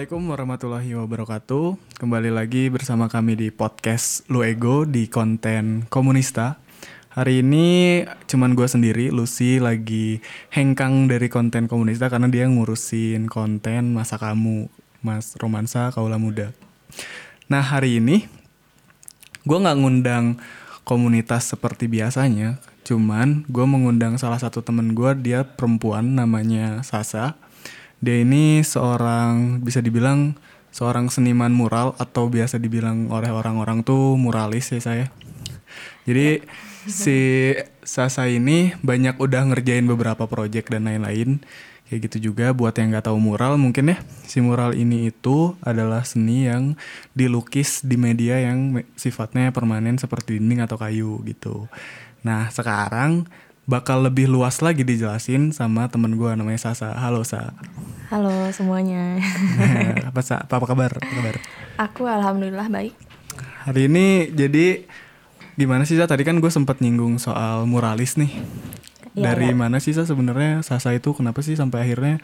Assalamualaikum warahmatullahi wabarakatuh. Kembali lagi bersama kami di podcast Lu Ego di konten Komunista. Hari ini cuman gue sendiri, Lucy lagi hengkang dari konten Komunista karena dia ngurusin konten masa kamu, Mas Romansa Kaula Muda. Nah hari ini gue nggak ngundang komunitas seperti biasanya, cuman gue mengundang salah satu temen gue, dia perempuan namanya Sasa dia ini seorang bisa dibilang seorang seniman mural atau biasa dibilang oleh orang-orang tuh muralis ya saya. Jadi si Sasa ini banyak udah ngerjain beberapa project dan lain-lain. Kayak gitu juga buat yang nggak tahu mural mungkin ya si mural ini itu adalah seni yang dilukis di media yang sifatnya permanen seperti dinding atau kayu gitu. Nah sekarang bakal lebih luas lagi dijelasin sama temen gue namanya Sasa. Halo Sa. Halo semuanya. apa Sa? Apa, kabar? Apa kabar? Aku alhamdulillah baik. Hari ini jadi gimana sih Sa? Tadi kan gue sempat nyinggung soal muralis nih. Ya, Dari ya. mana sih Sa sebenarnya Sasa itu kenapa sih sampai akhirnya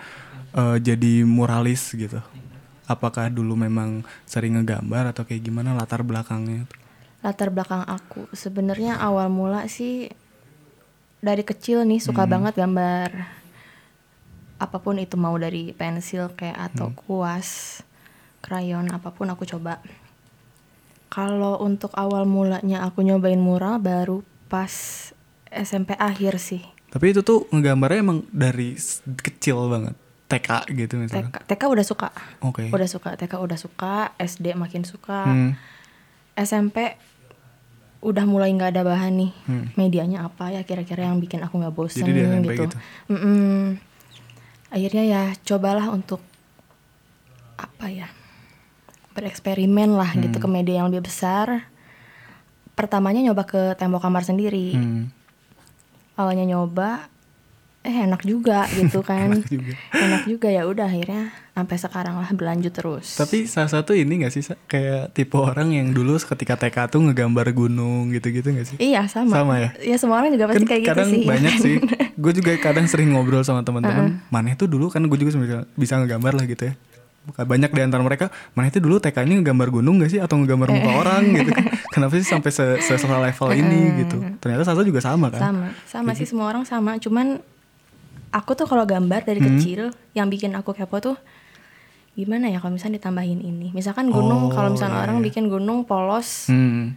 uh, jadi muralis gitu? Apakah dulu memang sering ngegambar atau kayak gimana latar belakangnya? Latar belakang aku sebenarnya awal mula sih dari kecil nih suka hmm. banget gambar apa pun itu mau dari pensil kayak atau hmm. kuas krayon apa pun aku coba kalau untuk awal mulanya aku nyobain mural baru pas SMP akhir sih tapi itu tuh nggambarnya emang dari kecil banget TK gitu misalnya TK, TK udah suka okay. udah suka TK udah suka SD makin suka hmm. SMP udah mulai nggak ada bahan nih hmm. medianya apa ya kira-kira yang bikin aku nggak bosen gitu, gitu. Mm -mm. akhirnya ya cobalah untuk apa ya bereksperimen lah hmm. gitu ke media yang lebih besar pertamanya nyoba ke tembok kamar sendiri hmm. awalnya nyoba eh enak juga gitu kan. Enak juga, enak juga ya udah akhirnya sampai sekarang lah berlanjut terus. Tapi salah satu ini gak sih kayak tipe orang yang dulu ketika TK tuh ngegambar gunung gitu-gitu gak sih? Iya sama. Sama ya? Ya semua orang juga pasti kan kayak gitu kadang sih. banyak sih. Gue juga kadang sering ngobrol sama teman-teman uh -uh. mana itu dulu? Kan gue juga bisa ngegambar lah gitu ya. Banyak di antara mereka mana itu dulu TK-nya ngegambar gunung gak sih? Atau ngegambar muka orang? Gitu kan. Kenapa sih sampai se, -se level ini gitu? Ternyata satu juga sama kan? Sama. Sama sih semua orang sama. Cuman aku tuh kalau gambar dari hmm. kecil yang bikin aku kepo tuh gimana ya kalau misalnya ditambahin ini misalkan gunung oh, kalau misalnya iya. orang iya. bikin gunung polos hmm.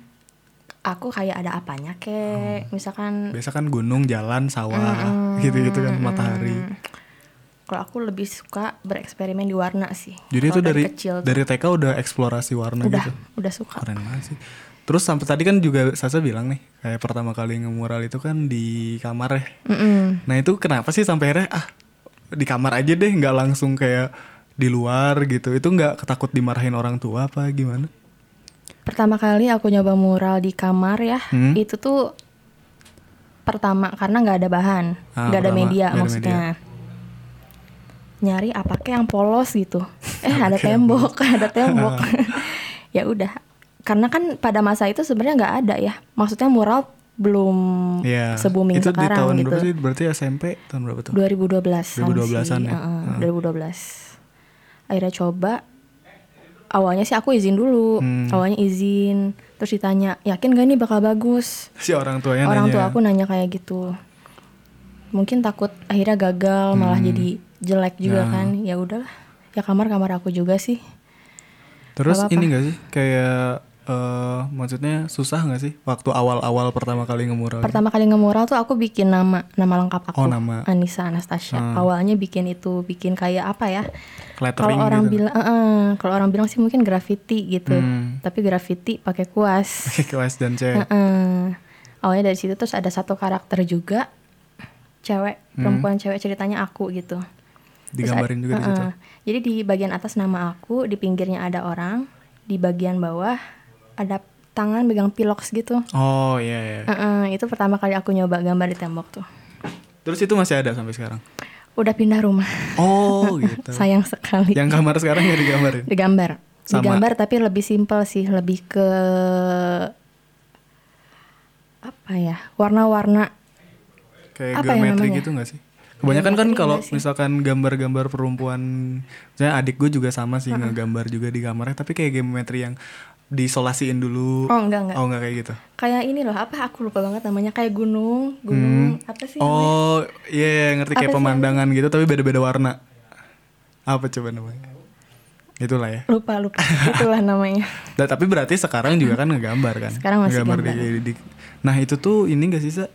aku kayak ada apanya kek oh. misalkan biasa kan gunung jalan sawah hmm, gitu-gitu kan matahari kalau aku lebih suka bereksperimen di warna sih jadi itu dari dari, kecil dari TK udah eksplorasi warna udah, gitu udah suka keren banget sih Terus sampai tadi kan juga Sasa bilang nih kayak pertama kali ngemural itu kan di kamar ya. Mm -mm. Nah itu kenapa sih sampai akhirnya ah di kamar aja deh nggak langsung kayak di luar gitu. Itu nggak ketakut dimarahin orang tua apa gimana? Pertama kali aku nyoba mural di kamar ya, hmm? itu tuh pertama karena nggak ada bahan, ah, nggak ah, ada media gak maksudnya. Ada media. Nyari apa kayak yang polos gitu. Eh ada tembok, ada tembok. ya udah karena kan pada masa itu sebenarnya nggak ada ya maksudnya mural belum yeah. se booming itu sekarang di tahun gitu. berapa sih? Berarti SMP tahun berapa tuh? 2012. 2012-an ya. Uh, uh. 2012. Akhirnya coba awalnya sih aku izin dulu. Hmm. Awalnya izin, terus ditanya, "Yakin gak nih bakal bagus?" Si orang tuanya Orang nanya. tua aku nanya kayak gitu. Mungkin takut akhirnya gagal, hmm. malah jadi jelek juga nah. kan. Ya udahlah. Ya kamar-kamar aku juga sih. Terus apa -apa. ini gak sih kayak uh, maksudnya susah nggak sih waktu awal-awal pertama kali ngemural? Pertama kali ngemural tuh aku bikin nama nama lengkap aku. Oh, nama. Anissa Anastasia. Hmm. Awalnya bikin itu bikin kayak apa ya? Kalau orang gitu. bilang, uh, uh, kalau orang bilang sih mungkin graffiti gitu. Hmm. Tapi graffiti pakai kuas. Pakai kuas dan cewek. Uh, uh. Awalnya dari situ terus ada satu karakter juga cewek hmm. perempuan cewek ceritanya aku gitu. Digambarin juga uh, uh. di situ. Jadi di bagian atas nama aku, di pinggirnya ada orang, di bagian bawah ada tangan pegang pilox gitu. Oh iya iya. Uh -uh, itu pertama kali aku nyoba gambar di tembok tuh. Terus itu masih ada sampai sekarang? Udah pindah rumah. Oh gitu. Sayang sekali. Yang kamar sekarang ya digambarin? Digambar. Sama. Digambar tapi lebih simpel sih, lebih ke apa ya? Warna-warna kayak apa ya geometri ya gitu gak sih? Kebanyakan kan kalau misalkan gambar-gambar perempuan, saya adik gue juga sama sih uh -huh. ngegambar juga di kamarnya, tapi kayak geometri yang disolasiin dulu. Oh enggak enggak. Oh enggak kayak gitu. Kayak ini loh, apa aku lupa banget namanya kayak gunung, gunung hmm. apa sih? Oh iya yeah, ngerti kayak pemandangan gitu tapi beda-beda warna. Apa coba namanya? Itulah ya. Lupa lupa. Itulah namanya. Nah, tapi berarti sekarang juga kan ngegambar kan? Sekarang masih ngegambar gambar. Di, di, Nah itu tuh ini gak sih Sa?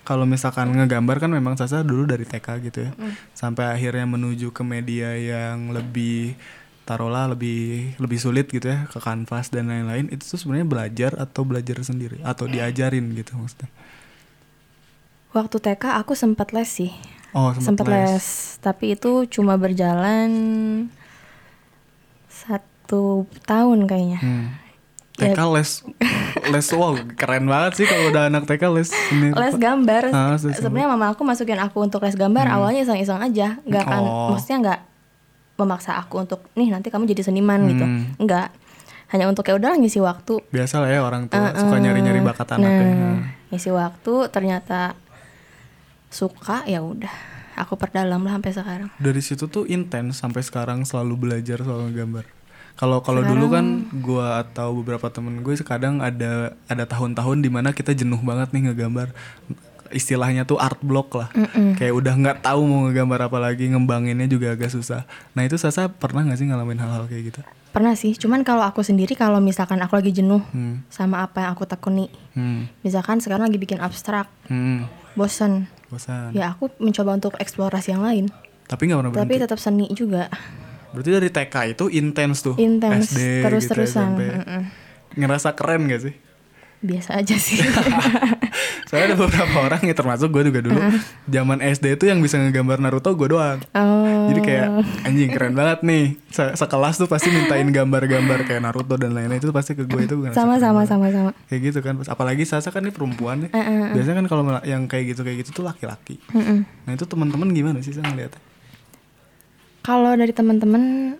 kalau misalkan ngegambar kan memang Sasa dulu dari TK gitu ya mm. sampai akhirnya menuju ke media yang lebih taruhlah lebih lebih sulit gitu ya ke kanvas dan lain-lain itu tuh sebenarnya belajar atau belajar sendiri? Atau diajarin gitu maksudnya? Waktu TK aku sempat les sih. Oh sempat les. les. Tapi itu cuma berjalan satu tahun kayaknya. Hmm. TK ya. les les wow keren banget sih kalau udah anak TK les ini. Les gambar. Ah, sebenarnya mama aku masukin aku untuk les gambar hmm. awalnya iseng-iseng aja. Nggak kan oh. maksudnya nggak memaksa aku untuk nih nanti kamu jadi seniman gitu. hmm. gitu nggak hanya untuk ya udah ngisi waktu. Biasa lah ya orang tua uh, suka nyari-nyari bakat anaknya. Nah, hmm. ngisi waktu ternyata suka ya udah. Aku perdalam lah sampai sekarang. Dari situ tuh intens sampai sekarang selalu belajar soal gambar. Kalau kalau dulu kan gue atau beberapa temen gue kadang ada ada tahun-tahun di mana kita jenuh banget nih ngegambar istilahnya tuh art block lah mm -mm. kayak udah nggak tahu mau ngegambar apa lagi ngembanginnya juga agak susah nah itu Sasa pernah nggak sih ngalamin hal-hal kayak gitu pernah sih cuman kalau aku sendiri kalau misalkan aku lagi jenuh hmm. sama apa yang aku tekuni hmm. misalkan sekarang lagi bikin abstrak hmm. bosan bosan ya aku mencoba untuk eksplorasi yang lain tapi nggak pernah tapi tetap seni juga Berarti dari TK itu intens tuh. Intens. Terus-terusan. Gitu, mm -mm. Ngerasa keren gak sih? Biasa aja sih. Soalnya ada beberapa orang ya termasuk gue juga dulu. Zaman SD itu yang bisa ngegambar Naruto gue doang. Oh. Jadi kayak anjing keren banget nih. Se sekelas tuh pasti mintain gambar-gambar kayak Naruto dan lain-lain itu pasti ke gue itu sama sama sama sama. Kayak gitu kan. Apalagi Sasa kan ini perempuan nih. Uh, uh, uh. Biasanya kan kalau yang kayak gitu kayak gitu tuh laki-laki. Uh, uh. Nah itu teman-teman gimana sih saya ngeliatnya? Kalau dari teman-teman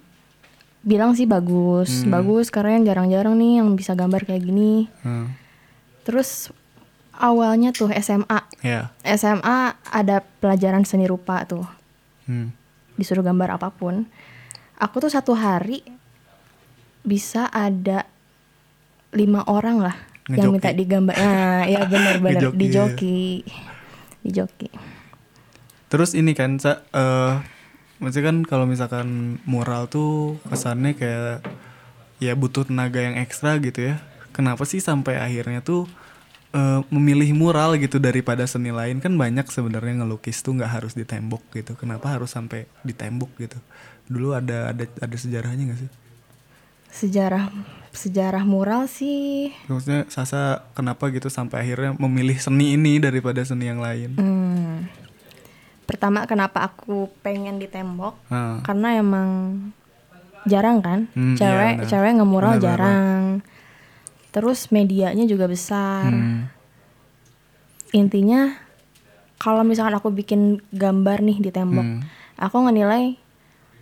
bilang sih bagus, hmm. bagus karena yang jarang-jarang nih yang bisa gambar kayak gini. Hmm. Terus awalnya tuh SMA, yeah. SMA ada pelajaran seni rupa tuh, hmm. disuruh gambar apa pun. Aku tuh satu hari bisa ada lima orang lah Ngejoki. yang minta digambar. Nah, ya benar-benar di joki, di joki. Terus ini kan, uh, maksudnya kan kalau misalkan mural tuh kesannya kayak ya butuh tenaga yang ekstra gitu ya kenapa sih sampai akhirnya tuh uh, memilih mural gitu daripada seni lain kan banyak sebenarnya ngelukis tuh nggak harus di tembok gitu. Kenapa harus sampai di tembok gitu? Dulu ada ada ada sejarahnya gak sih? Sejarah sejarah mural sih. Maksudnya Sasa kenapa gitu sampai akhirnya memilih seni ini daripada seni yang lain? Hmm. Pertama kenapa aku pengen di tembok hmm. karena emang jarang kan? Hmm, cewek iya, cewek ngemural benar, jarang benar. Terus medianya juga besar hmm. intinya kalau misalkan aku bikin gambar nih di tembok hmm. aku ngenilai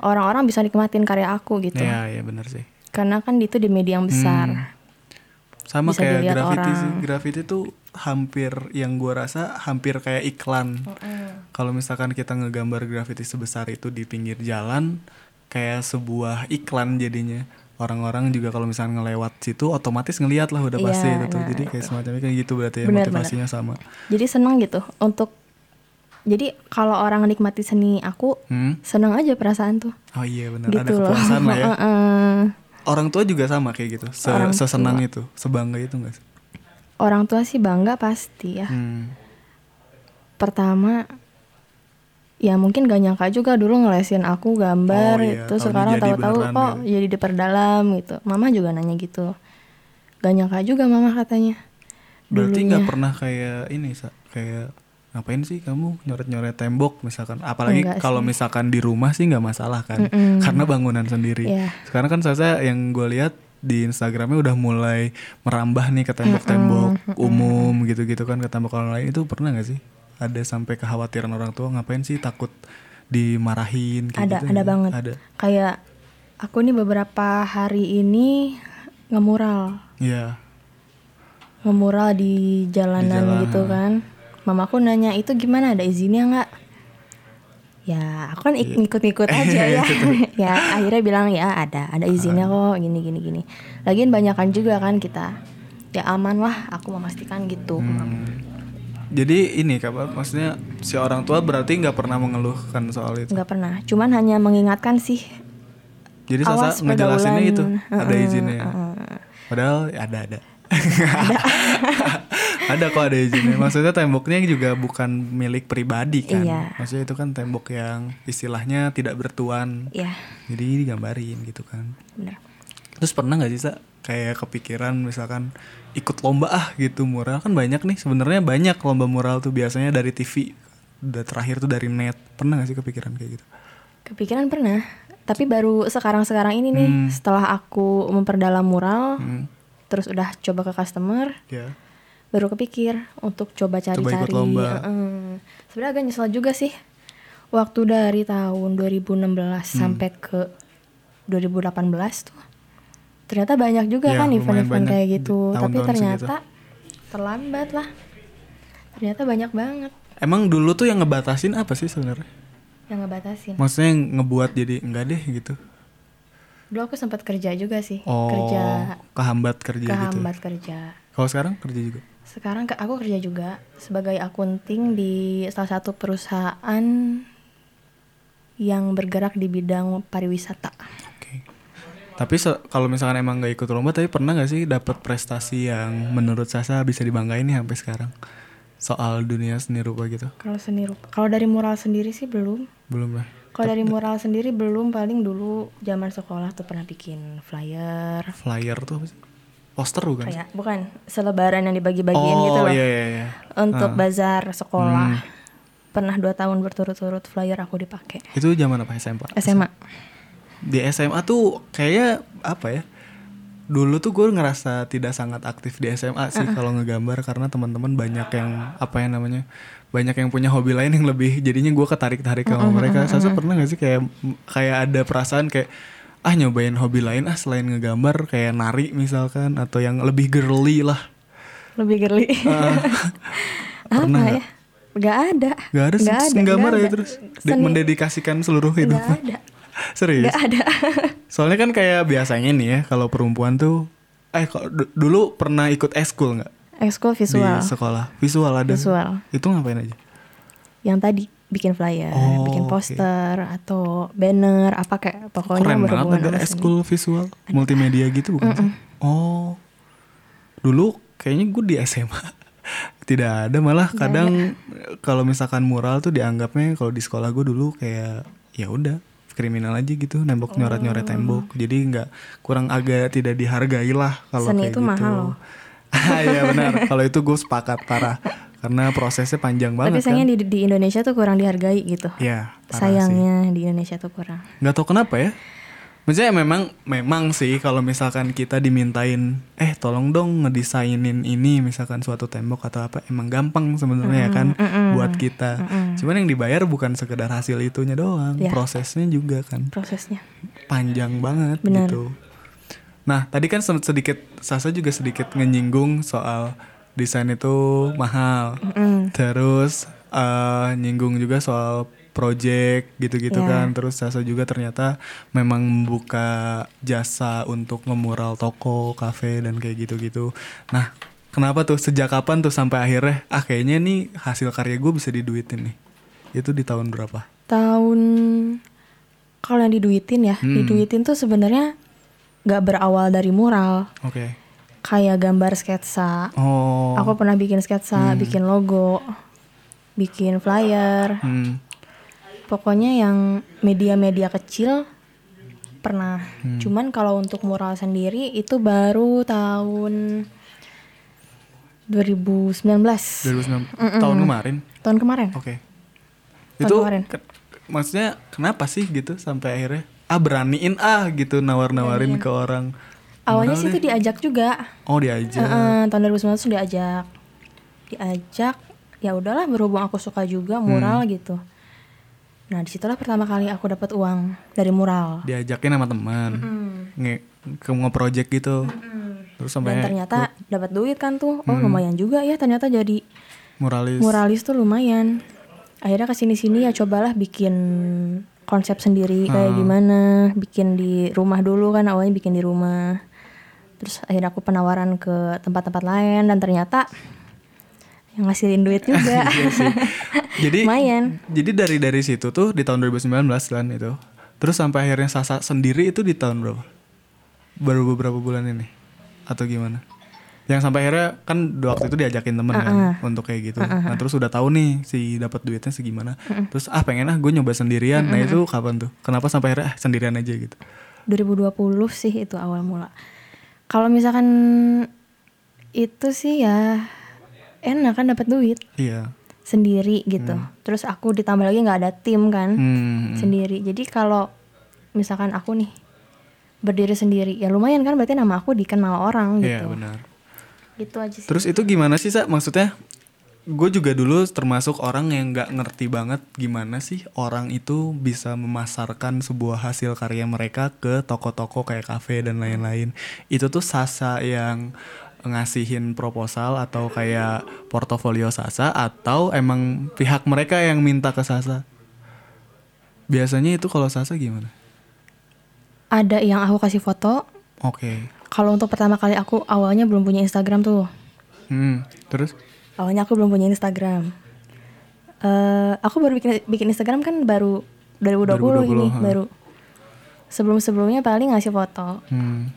orang-orang bisa nikmatin karya aku gitu Iya iya benar sih karena kan itu di media yang besar hmm. sama bisa kayak graffiti sih graffiti tuh hampir yang gua rasa hampir kayak iklan. Mm -hmm. Kalau misalkan kita ngegambar graffiti sebesar itu di pinggir jalan, kayak sebuah iklan jadinya. Orang-orang juga kalau misalnya ngelewat situ otomatis ngeliat lah udah pasti yeah, itu tuh. Nah, Jadi kayak semacamnya kayak gitu berarti ya bener, motivasinya bener. sama. Jadi seneng gitu untuk jadi kalau orang nikmati seni aku hmm? seneng aja perasaan tuh. Oh iya benar gitu ada kepuasan lah ya. Orang tua juga sama kayak gitu. Se sesenang itu, sebangga itu enggak sih? orang tua sih bangga pasti ya hmm. pertama ya mungkin gak nyangka juga dulu ngelesin aku gambar oh, iya. itu sekarang tahu-tahu kok gitu. jadi diperdalam gitu mama juga nanya gitu gak nyangka juga mama katanya berarti nggak pernah kayak ini kayak ngapain sih kamu nyoret-nyoret tembok misalkan apalagi kalau misalkan di rumah sih nggak masalah kan mm -mm. karena bangunan sendiri yeah. sekarang kan saya yang gue lihat di Instagramnya udah mulai merambah nih ke tembok-tembok mm -hmm. umum gitu-gitu kan ke tembok orang lain itu pernah nggak sih ada sampai kekhawatiran orang tua ngapain sih takut dimarahin? kayak ada gitu. ada ya? banget. Ada. Kayak aku nih beberapa hari ini ngemural. Iya. Yeah. ngemural di jalanan, di jalanan gitu kan. Mamaku nanya itu gimana? Ada izinnya nggak? Ya aku kan ik ngikut-ngikut aja ya. Ya akhirnya bilang ya ada ada izinnya kok gini gini gini. Lagian banyakan juga kan kita ya aman lah aku memastikan gitu. Hmm. Jadi ini kabar maksudnya si orang tua berarti nggak pernah mengeluhkan soal itu. nggak pernah cuman hanya mengingatkan sih Jadi Awas Sasa ngejelasinnya pergaulan. itu ada izinnya. ya? Padahal ya ada ada. ada kok ada izinnya. Maksudnya temboknya juga bukan milik pribadi kan. Iya. Maksudnya itu kan tembok yang istilahnya tidak bertuan. ya Jadi digambarin gitu kan. benar Terus pernah nggak sih Sa, kayak kepikiran misalkan ikut lomba ah gitu mural kan banyak nih sebenarnya banyak lomba mural tuh biasanya dari TV udah terakhir tuh dari net pernah gak sih kepikiran kayak gitu kepikiran pernah tapi baru sekarang-sekarang ini nih Hmm. setelah aku memperdalam mural hmm. terus udah coba ke customer ya baru kepikir untuk coba cari-cari. ikut lomba. Heeh. Sebenarnya agak nyesel juga sih. Waktu dari tahun 2016 Hmm. sampai ke 2018 tuh. Ternyata banyak juga Ya, kan event-event kayak gitu. Tapi tahun-tahun ternyata terlambat lah. Ternyata banyak banget emang dulu tuh yang ngebatasin apa sih sebenarnya yang ngebatasin. maksudnya yang ngebuat jadi enggak deh gitu Dulu aku sempat kerja juga sih. oh Kerja kehambat kerja gitu kehambat kerja. kalau sekarang kerja juga Sekarang aku kerja juga sebagai akunting di salah satu perusahaan yang bergerak di bidang pariwisata. Tapi se- kalau misalkan emang nggak ikut lomba tapi pernah nggak sih dapat prestasi yang menurut Sasa bisa dibanggain nih sampai sekarang soal dunia seni rupa gitu Kalau seni rupa, kalau dari mural sendiri sih belum. belum ya Kalau dari mural sendiri belum, paling dulu zaman sekolah tuh pernah bikin flyer. flyer tuh apa sih poster bukan? Kayak bukan selebaran yang dibagi-bagiin oh gitu loh. iya iya iya Untuk bazar sekolah. Hmm. Pernah dua tahun berturut-turut flyer aku dipakai. itu zaman apa SMA SMA. Di SMA tuh kayaknya apa ya dulu tuh gue ngerasa tidak sangat aktif di SMA sih kalau ngegambar karena teman-teman banyak yang apa ya namanya banyak yang punya hobi lain yang lebih jadinya gue ketarik tarik sama mereka Sasa pernah gak sih kayak kayak ada perasaan kayak ah nyobain hobi lain ah selain ngegambar kayak nari misalkan atau yang lebih girly lah Lebih girly. Ah, pernah Apa ya? Gak ada. Gak ada sih ada, gambar nggak ya ada. terus De- Seni. mendedikasikan seluruh hidup Gak ada. Serius Gak ada. Soalnya kan kayak biasanya nih ya kalau perempuan tuh eh dulu pernah ikut eskul nggak Ekskul visual. di sekolah? Visual ada. Visual. Itu ngapain aja? Yang tadi bikin flyer, Oh, bikin poster atau banner apa kayak pokoknya Keren banget berhubungan ada sama seni. eskul visual multimedia gitu bukan sih? Oh. Dulu kayaknya gue di SMA tidak ada malah kadang kalau misalkan mural tuh dianggapnya kalau di sekolah gue dulu kayak ya udah kriminal aja gitu nembok nyoret nyoret Oh. tembok jadi nggak kurang agak tidak dihargai lah kalau kayak itu gitu. mahal loh. Iya benar kalau itu gue sepakat parah karena prosesnya panjang Tapi banget kan sayangnya di, di Indonesia tuh kurang dihargai gitu. Iya parah sih. Sayangnya di Indonesia tuh kurang. nggak tahu kenapa ya Maksudnya memang memang sih kalau misalkan kita dimintain eh tolong dong ngedesainin ini misalkan suatu tembok atau apa emang gampang sebenarnya ya kan buat kita. Cuman yang dibayar bukan sekedar hasil itunya doang, Ya. prosesnya juga kan Prosesnya. panjang banget Benar. gitu. Nah, tadi kan sedikit Sasa juga sedikit menyinggung soal desain itu mahal. Terus eh, nyinggung juga soal project gitu-gitu Ya. kan. Terus Sasa juga ternyata memang membuka jasa untuk ngemural toko, kafe dan kayak gitu-gitu. Nah, kenapa tuh sejak kapan tuh sampai akhirnya ah kayaknya nih hasil karya gue bisa diduitin nih. Itu di tahun berapa? Tahun kalau yang diduitin ya, Hmm. diduitin tuh sebenarnya nggak berawal dari mural. Oke. Kayak gambar sketsa. Oh. Aku pernah bikin sketsa, bikin logo, bikin flyer. Hmm. Pokoknya yang media-media kecil pernah. Hmm. Cuman kalau untuk mural sendiri itu baru tahun 2019. 2009 tahun kemarin. Tahun kemarin. Oke. Tahun Itu kemarin. ke- maksudnya kenapa sih gitu sampai akhirnya ah beraniin ah gitu nawar-nawarin ke orang. Awalnya sih itu diajak juga. Oh diajak. Heeh, tahun 2019 tuh diajak. Diajak. Ya udahlah berhubung aku suka juga mural Hmm. gitu. Nah, di situlah pertama kali aku dapat uang dari mural. Diajakin sama teman. Nge ke nge-project gitu. Terus sampai Dan ternyata dapat duit kan tuh. Oh, lumayan juga ya ternyata jadi muralis. muralis tuh lumayan. akhirnya ke sini sini ya cobalah bikin konsep sendiri kayak hmm. gimana bikin di rumah dulu kan awalnya bikin di rumah terus akhirnya aku penawaran ke tempat-tempat lain dan ternyata yang ngasilin duit juga iya sih. jadi Lumayan. jadi dari dari situ tuh di tahun 2019 kan itu terus sampai akhirnya Sasa sendiri itu di tahun berapa baru beberapa bulan ini atau gimana yang sampai akhirnya kan waktu itu diajakin temen uh -uh. kan untuk kayak gitu uh -uh. nah terus udah tahu nih si dapat duitnya segimana uh -uh. terus ah pengen ah gue nyoba sendirian uh -uh. nah itu kapan tuh kenapa sampai akhirnya ah, sendirian aja gitu 2020 sih itu awal mula kalau misalkan itu sih ya enak kan dapat duit? Iya. Sendiri gitu. Hmm. terus aku ditambah lagi nggak ada tim kan? Hmm. sendiri. Jadi kalau misalkan aku nih berdiri sendiri ya lumayan kan? Berarti nama aku dikenal orang iya, gitu. iya benar. Gitu aja sih. Terus itu gimana sih sa? Maksudnya gue juga dulu termasuk orang yang nggak ngerti banget gimana sih orang itu bisa memasarkan sebuah hasil karya mereka ke toko-toko kayak kafe dan lain-lain. Itu tuh Sasa yang ngasihin proposal atau kayak portofolio Sasa atau emang pihak mereka yang minta ke Sasa biasanya itu kalau Sasa gimana ada yang aku kasih foto oke okay kalau untuk pertama kali aku awalnya belum punya Instagram tuh. Hmm, terus? Awalnya aku belum punya Instagram. Uh, aku baru bikin bikin Instagram kan baru 2020, 2020 ini ha. baru. Sebelum-sebelumnya paling ngasih foto. Hmm.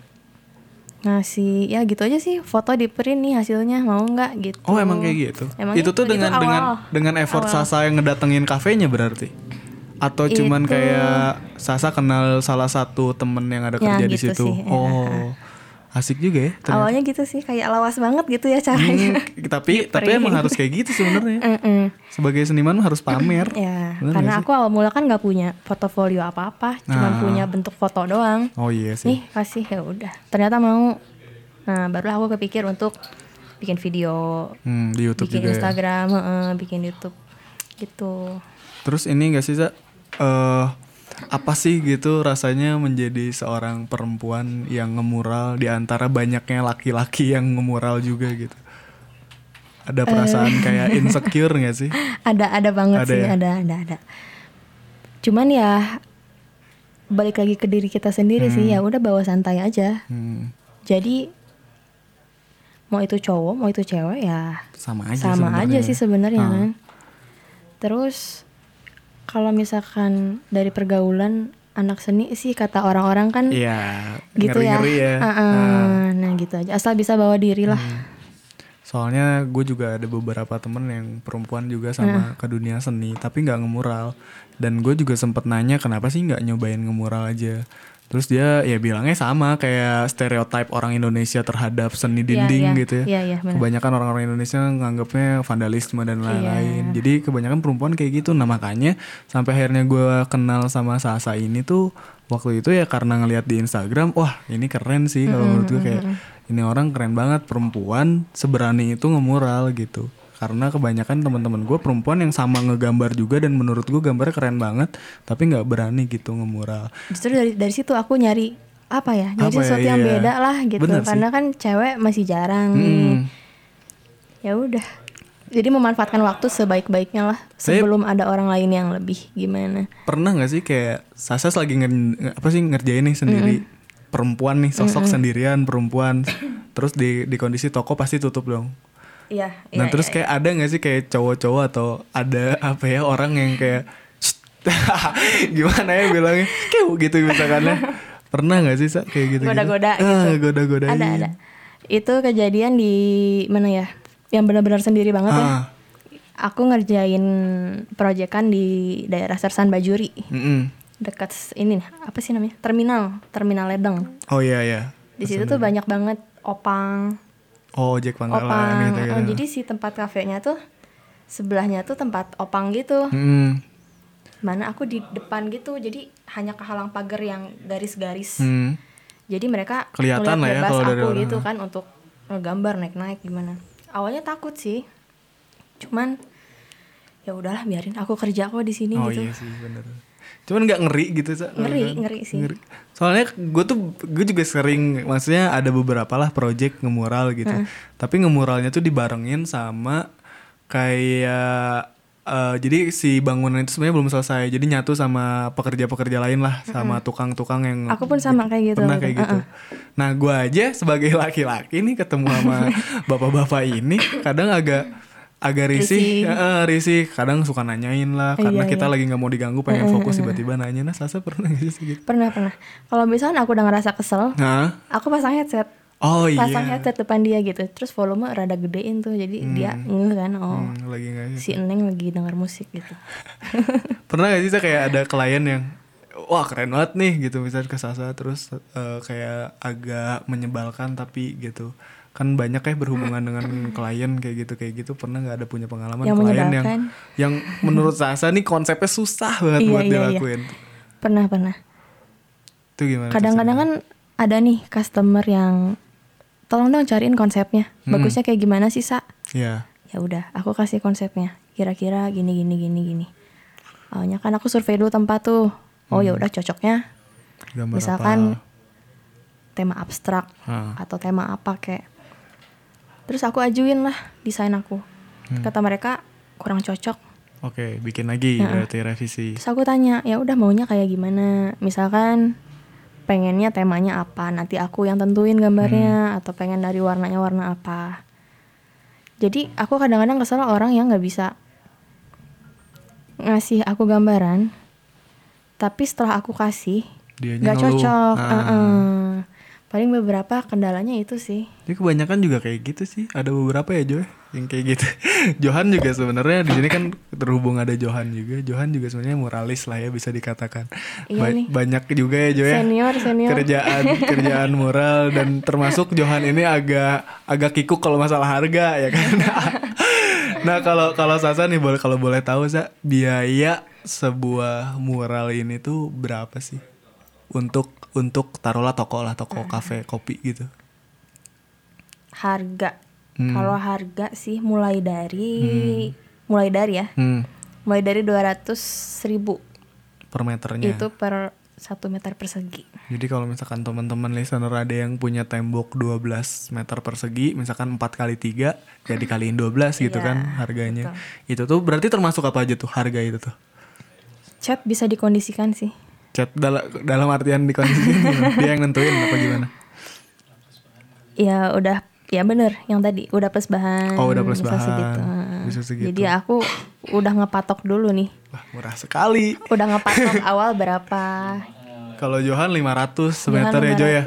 Ngasih ya gitu aja sih, foto di print nih hasilnya mau nggak gitu. Oh, emang kayak gitu. Emang itu tuh dengan awal, dengan dengan effort awal. Sasa yang ngedatengin kafenya berarti atau cuman itu... kayak Sasa kenal salah satu temen yang ada ya, kerja gitu di situ. Sih, ya. Oh. Asik juga ya. Ternyata. Awalnya gitu sih kayak lawas banget gitu ya caranya. Hmm, tapi tapi emang harus kayak gitu sebenarnya. Mm -mm. Sebagai seniman harus pamer. ya, karena aku awal mula kan nggak punya portofolio apa-apa, cuma nah. punya bentuk foto doang. Oh iya sih. Nih kasih ya udah. Ternyata mau. Nah barulah aku kepikir untuk bikin video, hmm, di YouTube bikin juga ya? Instagram, ya? uh, bikin YouTube gitu. Terus ini gak sih Za? Uh, apa sih gitu rasanya menjadi seorang perempuan yang ngemural di antara banyaknya laki-laki yang ngemural juga gitu ada perasaan uh, kayak insecure gak sih ada ada banget ada sih ya? ada ada ada cuman ya balik lagi ke diri kita sendiri hmm. sih ya udah bawa santai aja hmm. jadi mau itu cowok mau itu cewek ya sama aja sama sebenernya. aja sih sebenarnya hmm. kan terus kalau misalkan dari pergaulan anak seni sih kata orang-orang kan iya gitu ngeri -ngeri ya, ya. Uh -uh. Nah. nah gitu aja asal bisa bawa diri lah hmm. soalnya gue juga ada beberapa temen yang perempuan juga sama uh. ke dunia seni tapi nggak ngemural dan gue juga sempet nanya kenapa sih nggak nyobain ngemural aja Terus dia ya bilangnya sama kayak stereotip orang Indonesia terhadap seni iya, dinding yeah, yeah. gitu ya. Yeah, yeah, kebanyakan orang-orang Indonesia nganggapnya vandalisme dan lain-lain. Yeah. Jadi kebanyakan perempuan kayak gitu. Nah makanya sampai akhirnya gue kenal sama Sasa ini tuh waktu itu ya karena ngelihat di Instagram, wah ini keren sih kalau mm -hmm. menurut gue kayak ini orang keren banget perempuan seberani itu ngemural gitu karena kebanyakan teman-teman gue perempuan yang sama ngegambar juga dan menurut gue gambarnya keren banget tapi nggak berani gitu ngemural justru dari dari situ aku nyari apa ya nyari apa ya, sesuatu ya, yang iya. beda lah gitu Bener karena sih. kan cewek masih jarang hmm. nih ya udah jadi memanfaatkan waktu sebaik-baiknya lah sebelum Saya, ada orang lain yang lebih gimana pernah nggak sih kayak Sasa lagi nger, apa sih ngerjain nih sendiri mm -hmm. perempuan nih sosok mm -hmm. sendirian perempuan terus di di kondisi toko pasti tutup dong Iya. Nah iya, terus iya, kayak iya. ada gak sih kayak cowok-cowok atau ada apa ya orang yang kayak gimana ya bilangnya kayak gitu misalkan ya pernah gak sih Sa? kayak gitu goda-goda gitu? Ah, goda-goda ada ada itu kejadian di mana ya yang benar-benar sendiri banget ya. ah. ya aku ngerjain proyekan di daerah Sersan Bajuri mm -hmm. dekat ini apa sih namanya terminal terminal Ledeng oh iya iya di situ tuh banyak banget opang Oh, Jack Pangkalan opang. gitu, gitu. Oh, jadi si tempat kafenya tuh sebelahnya tuh tempat opang gitu. Hmm. Mana aku di depan gitu, jadi hanya kehalang pagar yang garis-garis. Hmm. Jadi mereka kelihatan lah ya kalau dari aku gitu kan untuk ngegambar naik-naik gimana. Awalnya takut sih. Cuman ya udahlah biarin aku kerja kok di sini oh, gitu. iya sih bener cuman nggak ngeri gitu sa. Ngeri ngeri sih. ngeri. soalnya gue tuh gue juga sering maksudnya ada beberapa lah project ngemural gitu. Uh. tapi ngemuralnya tuh dibarengin sama kayak uh, jadi si bangunan itu sebenarnya belum selesai. Jadi nyatu sama pekerja-pekerja lain lah sama tukang-tukang yang aku pun sama kayak gitu. Pernah kayak gitu. Uh -uh. nah gue aja sebagai laki-laki nih ketemu sama bapak-bapak ini kadang agak agak risih, risih. Uh, risih. Kadang suka nanyain lah, iya, karena iya, kita iya. lagi nggak mau diganggu, pengen fokus tiba-tiba nanya. Nah, Sasa pernah gak sih gitu? Pernah pernah. Kalau misalnya aku udah ngerasa kesel, nah? aku pasang headset. Oh iya. Pasang headset depan dia gitu, terus volume rada gedein tuh, jadi hmm. dia ngeh kan, oh hmm, lagi gak gitu. si Eneng lagi denger musik gitu. pernah gak sih kayak ada klien yang wah keren banget nih gitu misalnya ke Sasa terus uh, kayak agak menyebalkan tapi gitu kan banyak ya berhubungan dengan klien kayak gitu kayak gitu pernah nggak ada punya pengalaman yang klien yang yang menurut Sasa nih konsepnya susah banget iya, buat iya, iya. dilakuin iya. pernah pernah itu gimana kadang-kadang kan ada nih customer yang tolong dong cariin konsepnya hmm. bagusnya kayak gimana sih sa ya ya udah aku kasih konsepnya kira-kira gini gini gini gini awalnya kan aku survei dulu tempat tuh oh ya hmm. ya udah cocoknya Gambar misalkan apa? tema abstrak ha. atau tema apa kayak terus aku ajuin lah desain aku. Hmm. kata mereka kurang cocok. Oke okay, bikin lagi ya. berarti revisi. Terus aku tanya ya udah maunya kayak gimana? Misalkan pengennya temanya apa? Nanti aku yang tentuin gambarnya hmm. atau pengen dari warnanya warna apa? Jadi aku kadang-kadang kesel orang yang nggak bisa ngasih aku gambaran tapi setelah aku kasih nggak cocok. Ah. uh -uh paling beberapa kendalanya itu sih. Ini kebanyakan juga kayak gitu sih. Ada beberapa ya Joy yang kayak gitu. Johan juga sebenarnya di sini kan terhubung ada Johan juga. Johan juga sebenarnya moralis lah ya bisa dikatakan. Iya ba nih. banyak juga ya Joy ya. senior senior. Kerjaan kerjaan moral dan termasuk Johan ini agak agak kikuk kalau masalah harga ya kan? Nah kalau kalau Sasa nih boleh kalau boleh tahu sa biaya sebuah mural ini tuh berapa sih? Untuk untuk taruhlah toko lah toko kafe kopi gitu harga hmm. kalau harga sih mulai dari hmm. mulai dari ya hmm. mulai dari dua ratus ribu per meternya itu per satu meter persegi. Jadi kalau misalkan teman-teman listener ada yang punya tembok 12 meter persegi, misalkan 4 kali 3 jadi kaliin 12 gitu iya, kan harganya. Betul. Itu tuh berarti termasuk apa aja tuh harga itu tuh? Cat bisa dikondisikan sih chat dalam dalam artian di kondisi dia yang nentuin apa gimana? Ya udah ya bener yang tadi udah plus bahan oh udah plus bahan. segitu. bisa segitu. Jadi aku udah ngepatok dulu nih. Wah, murah sekali. Udah ngepatok awal berapa? Kalau Johan 500 semeter ya Jo ya?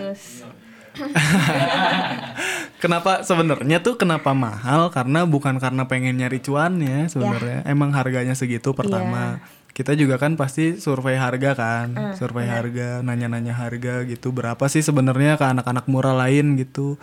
Kenapa? Sebenarnya tuh kenapa mahal? Karena bukan karena pengen nyari cuannya sebenarnya. Ya. emang harganya segitu pertama. Ya kita juga kan pasti survei harga kan, uh, survei yeah. harga, nanya-nanya harga gitu, berapa sih sebenarnya ke anak-anak murah lain gitu.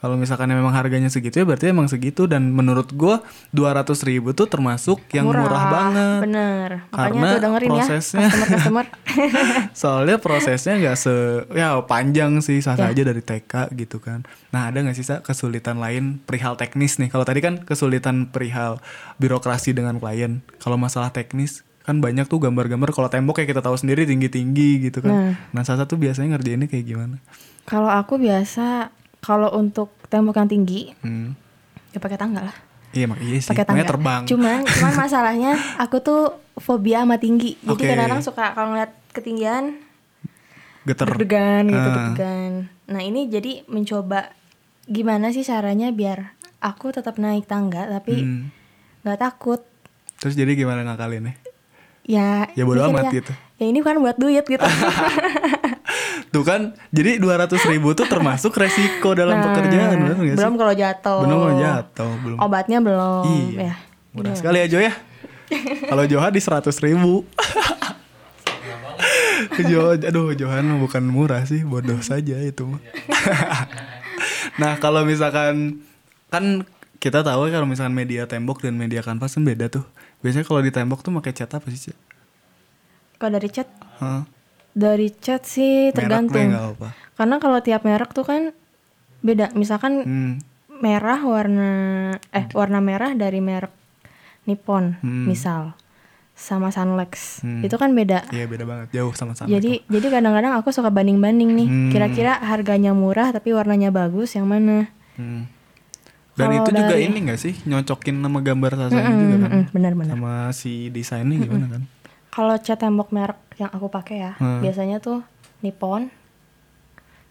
Kalau misalkan memang harganya segitu ya berarti emang segitu dan menurut gue dua ratus ribu tuh termasuk yang murah, murah banget. Bener. Karena tuh dengerin ya, prosesnya, ya, customer, customer. soalnya prosesnya nggak se ya panjang sih sah yeah. aja dari TK gitu kan. Nah ada nggak sih sa kesulitan lain perihal teknis nih? Kalau tadi kan kesulitan perihal birokrasi dengan klien. Kalau masalah teknis kan banyak tuh gambar-gambar kalau tembok kayak kita tahu sendiri tinggi-tinggi gitu kan. Nah, nah salah satu biasanya ngerjainnya kayak gimana? Kalau aku biasa kalau untuk tembok yang tinggi, hmm. ya pakai tangga lah. Iya mak iya sih. Pakai tangga. terbang. Cuman cuman masalahnya aku tuh fobia sama tinggi. Jadi okay. kadang-kadang suka kalau ngeliat ketinggian geter deg-degan gitu uh. deg-degan. Nah, ini jadi mencoba gimana sih caranya biar aku tetap naik tangga tapi hmm. nggak hmm. takut. Terus jadi gimana ngakalinnya? Ya ya bodo amat gitu. Ya ini kan buat duit gitu. Tuh kan jadi dua ratus ribu tuh termasuk resiko dalam nah, pekerjaan bener gak belum kalau jatuh. Belum kalau jatuh belum. Obatnya belum iya. ya. murah sekali ya Jo ya. Kalau Johan di seratus ribu. Jo, aduh Johan bukan murah sih bodoh saja itu nah kalau misalkan kan kita tahu kalau misalkan media tembok dan media kanvas kan beda tuh Biasanya kalau di tembok tuh pakai cat apa sih, Cak? Kalau dari cat? Huh? Dari cat sih tergantung. apa. Karena kalau tiap merek tuh kan beda. Misalkan hmm. merah warna eh warna merah dari merek Nippon, hmm. misal sama Sunlex hmm. itu kan beda. Iya beda banget jauh sama Sunlex. Jadi jadi kadang-kadang aku suka banding-banding nih. hmm. Kira-kira harganya murah tapi warnanya bagus yang mana? Hmm. Dan Kalo itu juga ini gak sih nyocokin nama gambar Sasa mm -mm, juga kan? Benar-benar. Sama si desainnya gimana mm -mm. kan? Kalau cat tembok merek yang aku pakai ya, hmm. biasanya tuh Nippon,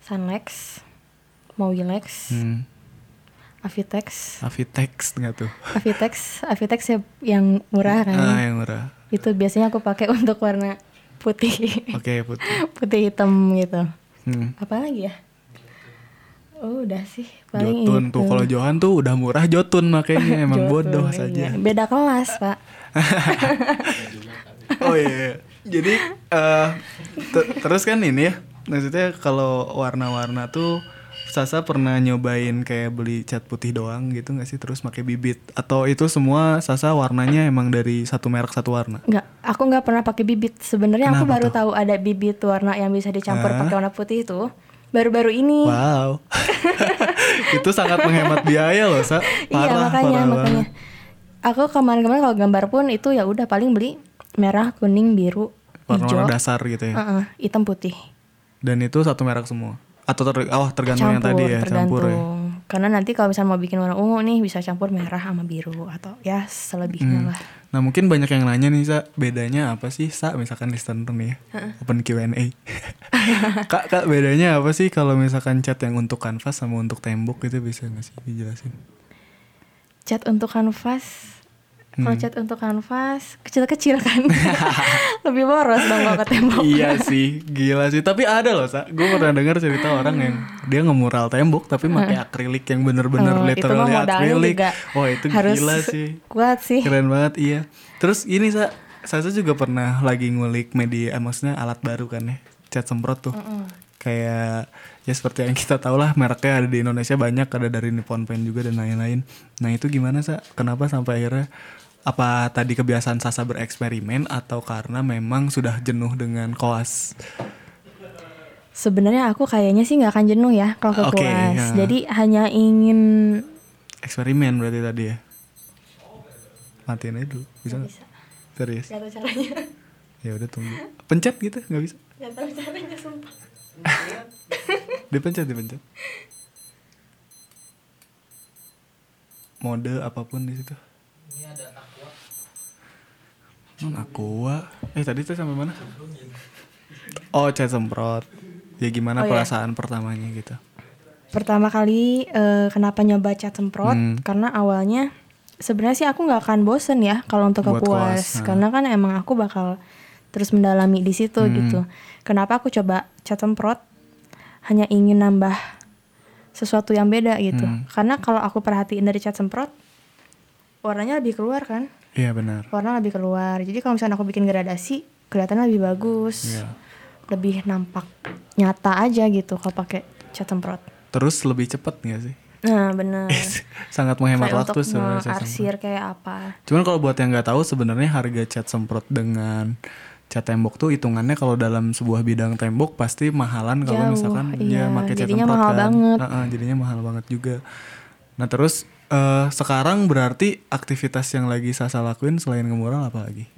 Sunlex, Mowilex, hmm. Avitex. Avitex nggak tuh? Avitex, Avitex ya yang murah kan? Ah, yang murah. Itu biasanya aku pakai untuk warna putih. Oke, okay, putih. putih hitam gitu. Hmm. Apa lagi ya? Oh udah sih paling Jotun itu. tuh kalau Johan tuh udah murah Jotun makanya emang Jotun, bodoh iya. saja. Beda kelas pak. oh iya, iya. jadi uh, terus kan ini ya maksudnya kalau warna-warna tuh Sasa pernah nyobain kayak beli cat putih doang gitu gak sih terus pakai bibit atau itu semua Sasa warnanya emang dari satu merek satu warna? Enggak, aku nggak pernah pakai bibit. Sebenarnya aku baru tuh? tahu ada bibit warna yang bisa dicampur uh. pakai warna putih itu baru-baru ini. Wow. itu sangat menghemat biaya loh, Sa. Iya, parah, iya, makanya parah makanya. Aku kemarin-kemarin kalau gambar pun itu ya udah paling beli merah, kuning, biru, warna, hijau. dasar gitu ya. Uh -uh, hitam putih. Dan itu satu merek semua atau ter oh tergantung campur, yang tadi ya tergantung. campur ya karena nanti kalau misalnya mau bikin warna ungu nih bisa campur merah sama biru atau ya selebihnya hmm. lah. Nah mungkin banyak yang nanya nih sa. Bedanya apa sih sa misalkan listener nih ya? Uh-uh. open Q&A kak kak bedanya apa sih kalau misalkan cat yang untuk kanvas sama untuk tembok itu bisa nggak sih dijelasin? Cat untuk kanvas kalau hmm. cat untuk kanvas kecil-kecil kan. Lebih boros dong kalau ke tembok. iya sih, gila sih. Tapi ada loh, Sa. Gue pernah dengar cerita orang yang dia ngemural tembok tapi pakai akrilik yang bener-bener oh, literally akrilik. Wah, itu harus gila sih. Kuat sih. Keren banget, iya. Terus ini, Sa. Saya juga pernah lagi ngulik media, eh, maksudnya alat baru kan ya. Cat semprot tuh. Mm -mm. Kayak ya seperti yang kita tahu lah mereknya ada di Indonesia banyak ada dari Nippon Pen juga dan lain-lain. Nah itu gimana sa? Kenapa sampai akhirnya apa tadi kebiasaan Sasa bereksperimen atau karena memang sudah jenuh dengan koas? Sebenarnya aku kayaknya sih nggak akan jenuh ya kalau ke okay, koas. Ya. Jadi hanya ingin eksperimen berarti tadi ya. Matiin aja dulu, bisa nggak? Serius? Gak tahu caranya. Ya udah tunggu. Pencet gitu, nggak bisa? Gak tahu caranya sumpah. dipencet, dipencet. Mode apa pun di situ. Ini ada Non aqua. Eh tadi tuh sampai mana? Oh, cat semprot. Ya gimana oh, iya. perasaan ya? pertamanya gitu? Pertama kali uh, kenapa nyoba cat semprot? Hmm. Karena awalnya sebenarnya sih aku nggak akan bosen ya kalau untuk ke puas. Nah. Karena kan emang aku bakal terus mendalami di situ hmm. gitu. Kenapa aku coba cat semprot? Hanya ingin nambah sesuatu yang beda gitu. Hmm. Karena kalau aku perhatiin dari cat semprot, warnanya lebih keluar kan? Iya benar. Warna lebih keluar. Jadi kalau misalnya aku bikin gradasi, kelihatannya lebih bagus. Iya. Lebih nampak nyata aja gitu kalau pakai cat semprot. Terus lebih cepet nggak sih? Nah benar. Sangat menghemat Kayak waktu sebenarnya. Arsir kayak apa? Cuman kalau buat yang nggak tahu sebenarnya harga cat semprot dengan cat tembok tuh hitungannya kalau dalam sebuah bidang tembok pasti mahalan kalau misalkan iya. ya pakai cat jadinya mahal kan. banget. Uh -uh, jadinya mahal banget juga. Nah terus uh, sekarang berarti aktivitas yang lagi Sasa lakuin selain ngemural apa lagi?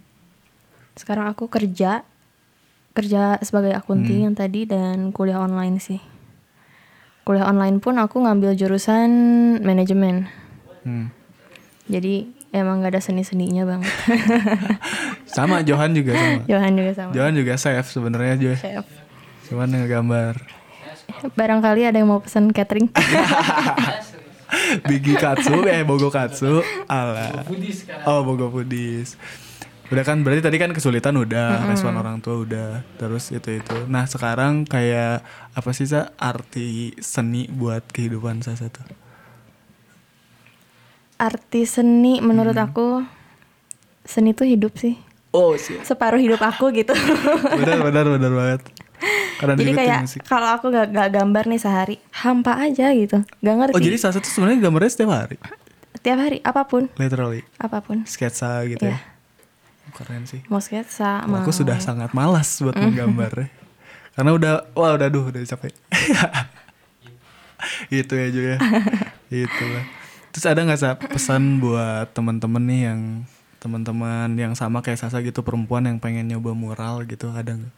Sekarang aku kerja kerja sebagai akunting hmm. yang tadi dan kuliah online sih. Kuliah online pun aku ngambil jurusan manajemen. Hmm. Jadi emang gak ada seni-seninya banget. sama Johan juga sama. Johan juga sama. Johan juga chef sebenarnya juga. Chef. Cuman ngegambar. Barangkali ada yang mau pesan catering. Bigi Katsu eh Bogo Katsu ala oh Bogo Pudis udah kan berarti tadi kan kesulitan udah mm -hmm. respon orang tua udah terus itu itu nah sekarang kayak apa sih sa arti seni buat kehidupan saya satu arti seni menurut hmm. aku seni itu hidup sih oh sih. Separuh hidup aku gitu. Benar benar benar banget. Karena jadi kayak kalau aku gak, gak gambar nih sehari hampa aja gitu. Gak ngerti. Oh jadi salah satu sebenarnya gambarnya setiap hari? Setiap hari apa pun. Literally. Apa pun. Sketsa gitu yeah. ya keren sih. Mau sketsa mau aku sudah sangat malas buat mm. menggambar ya. karena udah wah udah duh udah capek. Itu ya juga itu lah. Terus ada nggak sih pesan buat teman-teman nih yang teman-teman yang sama kayak Sasa gitu perempuan yang pengen nyoba mural gitu ada nggak?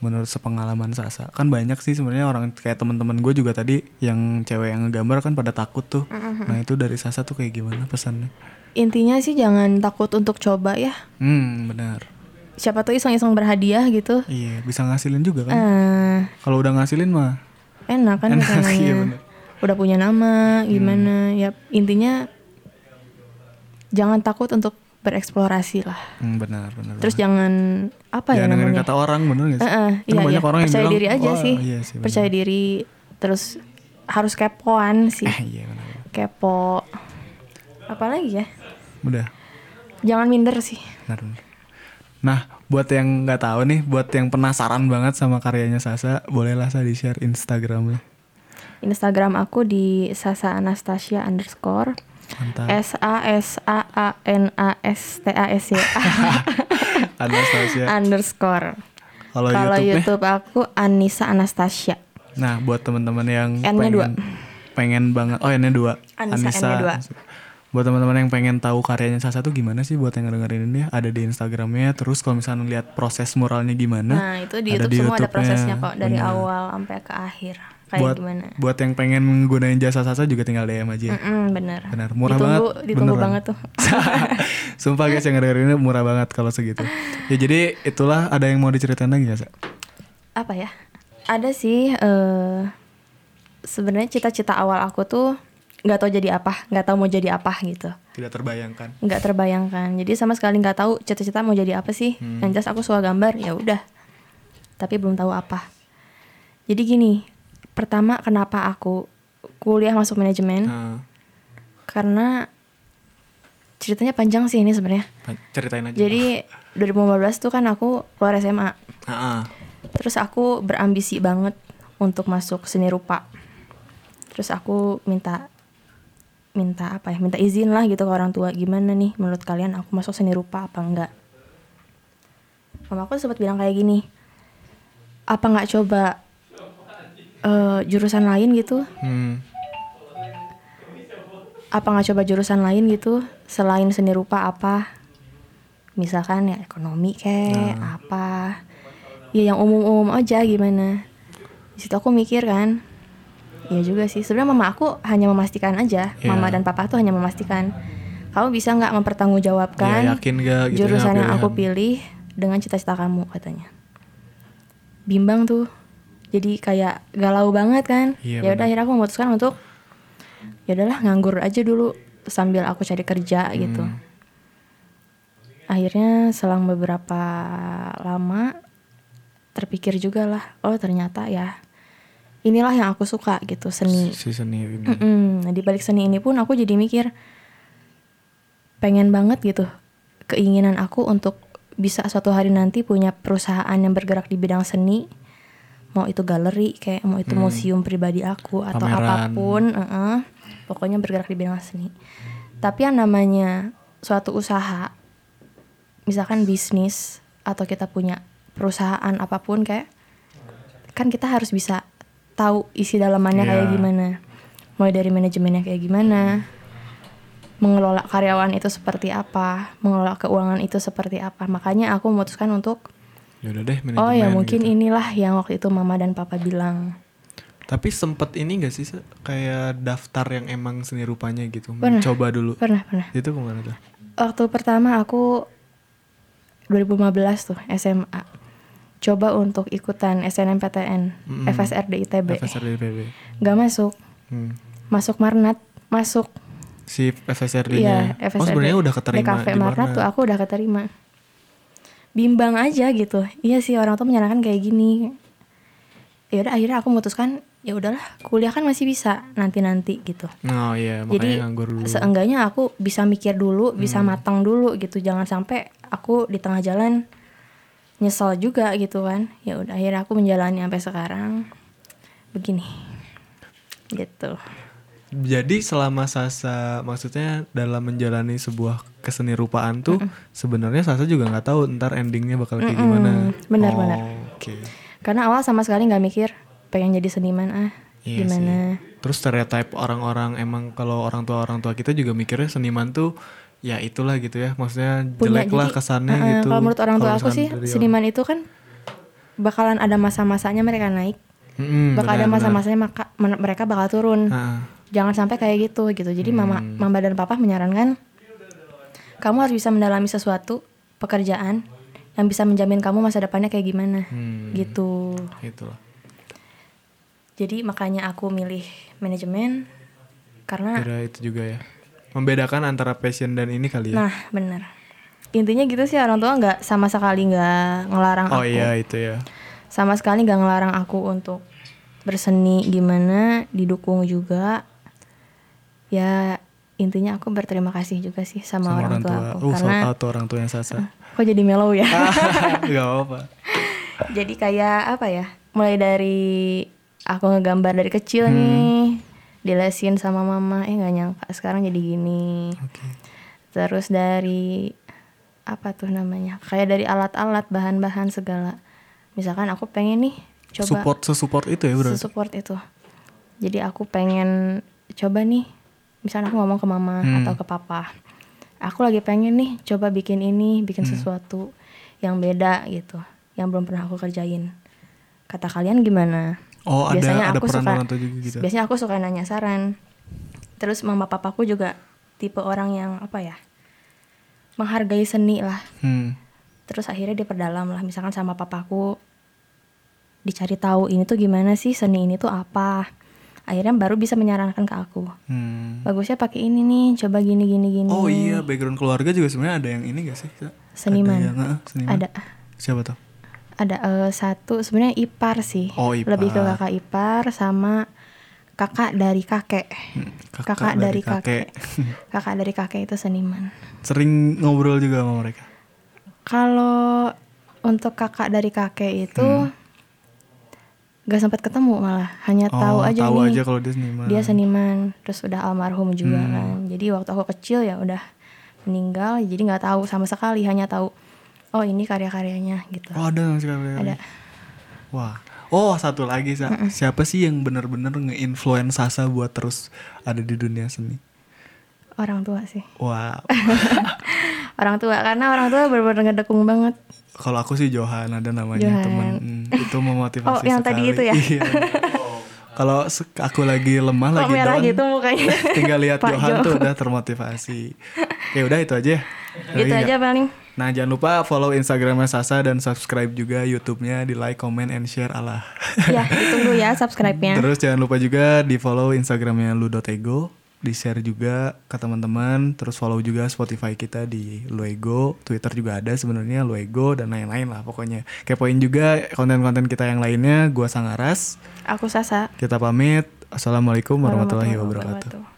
Menurut sepengalaman Sasa. Kan banyak sih sebenarnya orang kayak teman-teman gue juga tadi yang cewek yang ngegambar kan pada takut tuh. Mm-hmm. nah itu dari Sasa tuh kayak gimana pesannya? Intinya sih jangan takut untuk coba ya. Hmm benar. Siapa tuh iseng-iseng berhadiah gitu. Iya bisa ngasilin juga kan? Uh, kalau udah ngasilin mah? Enak kan enak, iya bener. udah punya nama gimana hmm. ya. Intinya jangan takut untuk bereksplorasi lah. Hmm, benar, benar. Terus benar. jangan apa ya, ya namanya? kata orang benar gak sih? Uh, uh, iya, banyak iya. orang yang percaya bilang, diri aja sih. Iya sih percaya diri terus harus kepoan sih. Eh, iya, benar. Kepo. Apalagi ya? Udah. Jangan minder sih. Benar, benar. Nah, buat yang nggak tahu nih, buat yang penasaran banget sama karyanya Sasa, bolehlah saya di share Instagramnya. Instagram aku di Sasa Anastasia underscore S A S A A N A S T A S Y. Anastasia. Underscore. Kalau YouTube, YouTube aku Anissa Anastasia. Nah, buat teman-teman yang N-nya pengen, dua. pengen banget. Oh, N-nya dua. Anissa. Anissa. N-nya dua. Buat teman-teman yang pengen tahu karyanya Sasa tuh gimana sih buat yang dengerin ini ada di Instagramnya terus kalau misalnya lihat proses muralnya gimana nah itu di YouTube di semua ada prosesnya kok dari Bener. awal sampai ke akhir kayak buat, gimana? buat yang pengen menggunakan jasa Sasa juga tinggal DM aja. Mm -mm, bener. Bener. Murah ditunggu, banget. ditunggu beneran. banget tuh. Sumpah guys yang dengerin ini murah banget kalau segitu. Ya jadi itulah ada yang mau diceritain lagi ya Sa? apa ya? Ada sih uh, sebenarnya cita-cita awal aku tuh nggak tahu jadi apa nggak tahu mau jadi apa gitu. Tidak terbayangkan. Nggak terbayangkan. Jadi sama sekali nggak tahu cita-cita mau jadi apa sih. Hmm. yang jelas aku suka gambar ya udah. Tapi belum tahu apa. Jadi gini pertama kenapa aku kuliah masuk manajemen? Hmm. karena ceritanya panjang sih ini sebenarnya. Ceritain aja. Jadi 2015 tuh kan aku keluar SMA uh terus aku berambisi banget untuk masuk seni rupa. Terus aku minta minta apa ya minta izin lah gitu ke orang tua gimana nih menurut kalian aku masuk seni rupa apa enggak? Mama aku sempat bilang kayak gini apa nggak coba uh, jurusan lain gitu hmm. apa nggak coba jurusan lain gitu selain seni rupa apa misalkan ya ekonomi kayak nah. apa ya yang umum-umum aja gimana di situ aku mikir kan Iya juga sih. Sebenarnya mama aku hanya memastikan aja. Yeah. Mama dan papa tuh hanya memastikan. Kamu bisa nggak mempertanggungjawabkan yeah, yakin gak, gitu jurusan yang aku pilih dengan cita-cita kamu katanya. Bimbang tuh jadi kayak galau banget kan. Iya, ya udah akhirnya aku memutuskan untuk ya udahlah nganggur aja dulu sambil aku cari kerja hmm. gitu. Akhirnya selang beberapa lama terpikir juga lah oh ternyata ya inilah yang aku suka gitu seni. Si seni ini. Mm -mm. Nah, di balik seni ini pun aku jadi mikir pengen banget gitu keinginan aku untuk bisa suatu hari nanti punya perusahaan yang bergerak di bidang seni mau itu galeri kayak mau itu hmm. museum pribadi aku atau Pameran. apa pun uh -uh, pokoknya bergerak di bidang seni tapi yang namanya suatu usaha misalkan bisnis atau kita punya perusahaan apa pun kayak kan kita harus bisa tahu isi dalamannya yeah. kayak iya. gimana mulai dari manajemennya kayak gimana mengelola karyawan itu seperti apa mengelola keuangan itu seperti apa makanya aku memutuskan untuk Yaudah deh manajemen. Oh ya mungkin gitu. inilah yang waktu itu mama dan papa bilang. Tapi sempet ini gak sih kayak daftar yang emang seni rupanya gitu? Pernah. Coba dulu. Pernah, pernah. Itu ke mana tuh? Waktu pertama aku 2015 tuh SMA. Coba untuk ikutan SNMPTN, mm -hmm. FSRD ITB. FSRD ITB. Gak masuk. Hmm. Masuk Marnat, masuk. Si FSRD-nya. Iya, FSRD. Oh sebenarnya udah keterima di Marnat tuh aku udah keterima bimbang aja gitu. Iya sih orang tuh menyarankan kayak gini. Ya udah akhirnya aku memutuskan ya udahlah kuliah kan masih bisa nanti nanti gitu. Oh iya makanya jadi nganggur dulu. seenggaknya aku bisa mikir dulu bisa hmm. matang dulu gitu. Jangan sampai aku di tengah jalan nyesel juga gitu kan. Ya udah akhirnya aku menjalani sampai sekarang. Begini. Gitu. Jadi selama Sasa maksudnya dalam menjalani sebuah keseni rupaan tuh mm -mm. sebenarnya Sasa juga nggak tahu ntar endingnya bakal kayak mm -mm. gimana. Benar-benar. Oh, Oke. Okay. Karena awal sama sekali nggak mikir pengen jadi seniman ah iya gimana. Sih. Terus stereotype orang-orang emang kalau orang tua orang tua kita juga mikirnya seniman tuh ya itulah gitu ya maksudnya Punya, jelek lah kesannya uh, gitu. Kalau menurut orang tua aku sih seniman itu kan bakalan ada masa-masanya mereka naik hmm, bakal benar, ada masa-masanya maka mereka bakal turun ha. jangan sampai kayak gitu gitu jadi hmm. mama mama dan papa menyarankan kamu harus bisa mendalami sesuatu pekerjaan yang bisa menjamin kamu masa depannya kayak gimana. Hmm. gitu. Itulah. jadi makanya aku milih manajemen karena Kira itu juga ya. Membedakan antara passion dan ini kali ya? Nah benar intinya gitu sih orang tua nggak sama sekali nggak ngelarang oh, aku. oh iya itu ya. Sama sekali nggak ngelarang aku untuk berseni gimana didukung juga. Ya intinya aku berterima kasih juga sih sama, sama orang, tua, tua. aku uh, karena atau orang tua yang sasa. Kok jadi mellow ya? Nggak apa jadi kayak apa ya mulai dari aku ngegambar dari kecil hmm. nih dilesin sama mama eh nggak nyangka sekarang jadi gini. Okay. terus dari apa tuh namanya kayak dari alat-alat bahan-bahan segala. Misalkan aku pengen nih coba support sesupport itu ya berarti? Support itu. Jadi aku pengen coba nih misalnya aku ngomong ke mama hmm. atau ke papa aku lagi pengen nih coba bikin ini bikin hmm. sesuatu yang beda gitu yang belum pernah aku kerjain kata kalian gimana Oh biasanya ada, ada aku suka gitu. biasanya aku suka nanya saran terus mama papaku juga tipe orang yang apa ya menghargai seni lah hmm. terus akhirnya dia perdalam lah misalkan sama papaku dicari tahu ini tuh gimana sih seni ini tuh apa akhirnya baru bisa menyarankan ke aku hmm. bagusnya pakai ini nih coba gini gini gini oh iya background keluarga juga sebenarnya ada yang ini gak sih seniman ada, yang, uh, seniman. ada. siapa tuh ada uh, satu sebenarnya ipar sih oh, ipar. lebih ke kakak ipar sama kakak dari kakek hmm, kakak, kakak dari, dari kakek, kakek. kakak dari kakek itu seniman sering ngobrol juga sama mereka kalau untuk kakak dari kakek itu hmm. Gak sempat ketemu malah hanya oh, tahu aja tahu nih. aja kalau dia seniman. Dia seniman terus udah almarhum juga hmm. kan. Jadi waktu aku kecil ya udah meninggal jadi nggak tahu sama sekali hanya tahu oh ini karya-karyanya gitu. Oh ada karya ada. Wah. Oh satu lagi sa. Mm -mm. siapa sih yang benar-benar nge-influence Sasa buat terus ada di dunia seni? Orang tua sih. Wow. Orang tua karena orang tua benar-benar ngedukung banget kalau aku sih Johan ada namanya Johan. temen hmm, itu memotivasi oh yang sekali. tadi itu ya iya. kalau aku lagi lemah Kok lagi merah down gitu mukanya tinggal lihat Johan jo. tuh udah termotivasi ya udah itu aja gitu aja paling Nah jangan lupa follow Instagramnya Sasa dan subscribe juga YouTube-nya di like, comment, and share Allah. ya ditunggu ya subscribe-nya. Terus jangan lupa juga di follow Instagramnya lu.ego, di share juga ke teman-teman. Terus follow juga Spotify kita di Luego, Twitter juga ada sebenarnya Luego dan lain-lain lah pokoknya. Kepoin juga konten-konten kita yang lainnya. Gua Sangaras. Aku Sasa. Kita pamit. Assalamualaikum warahmatullahi wabarakatuh.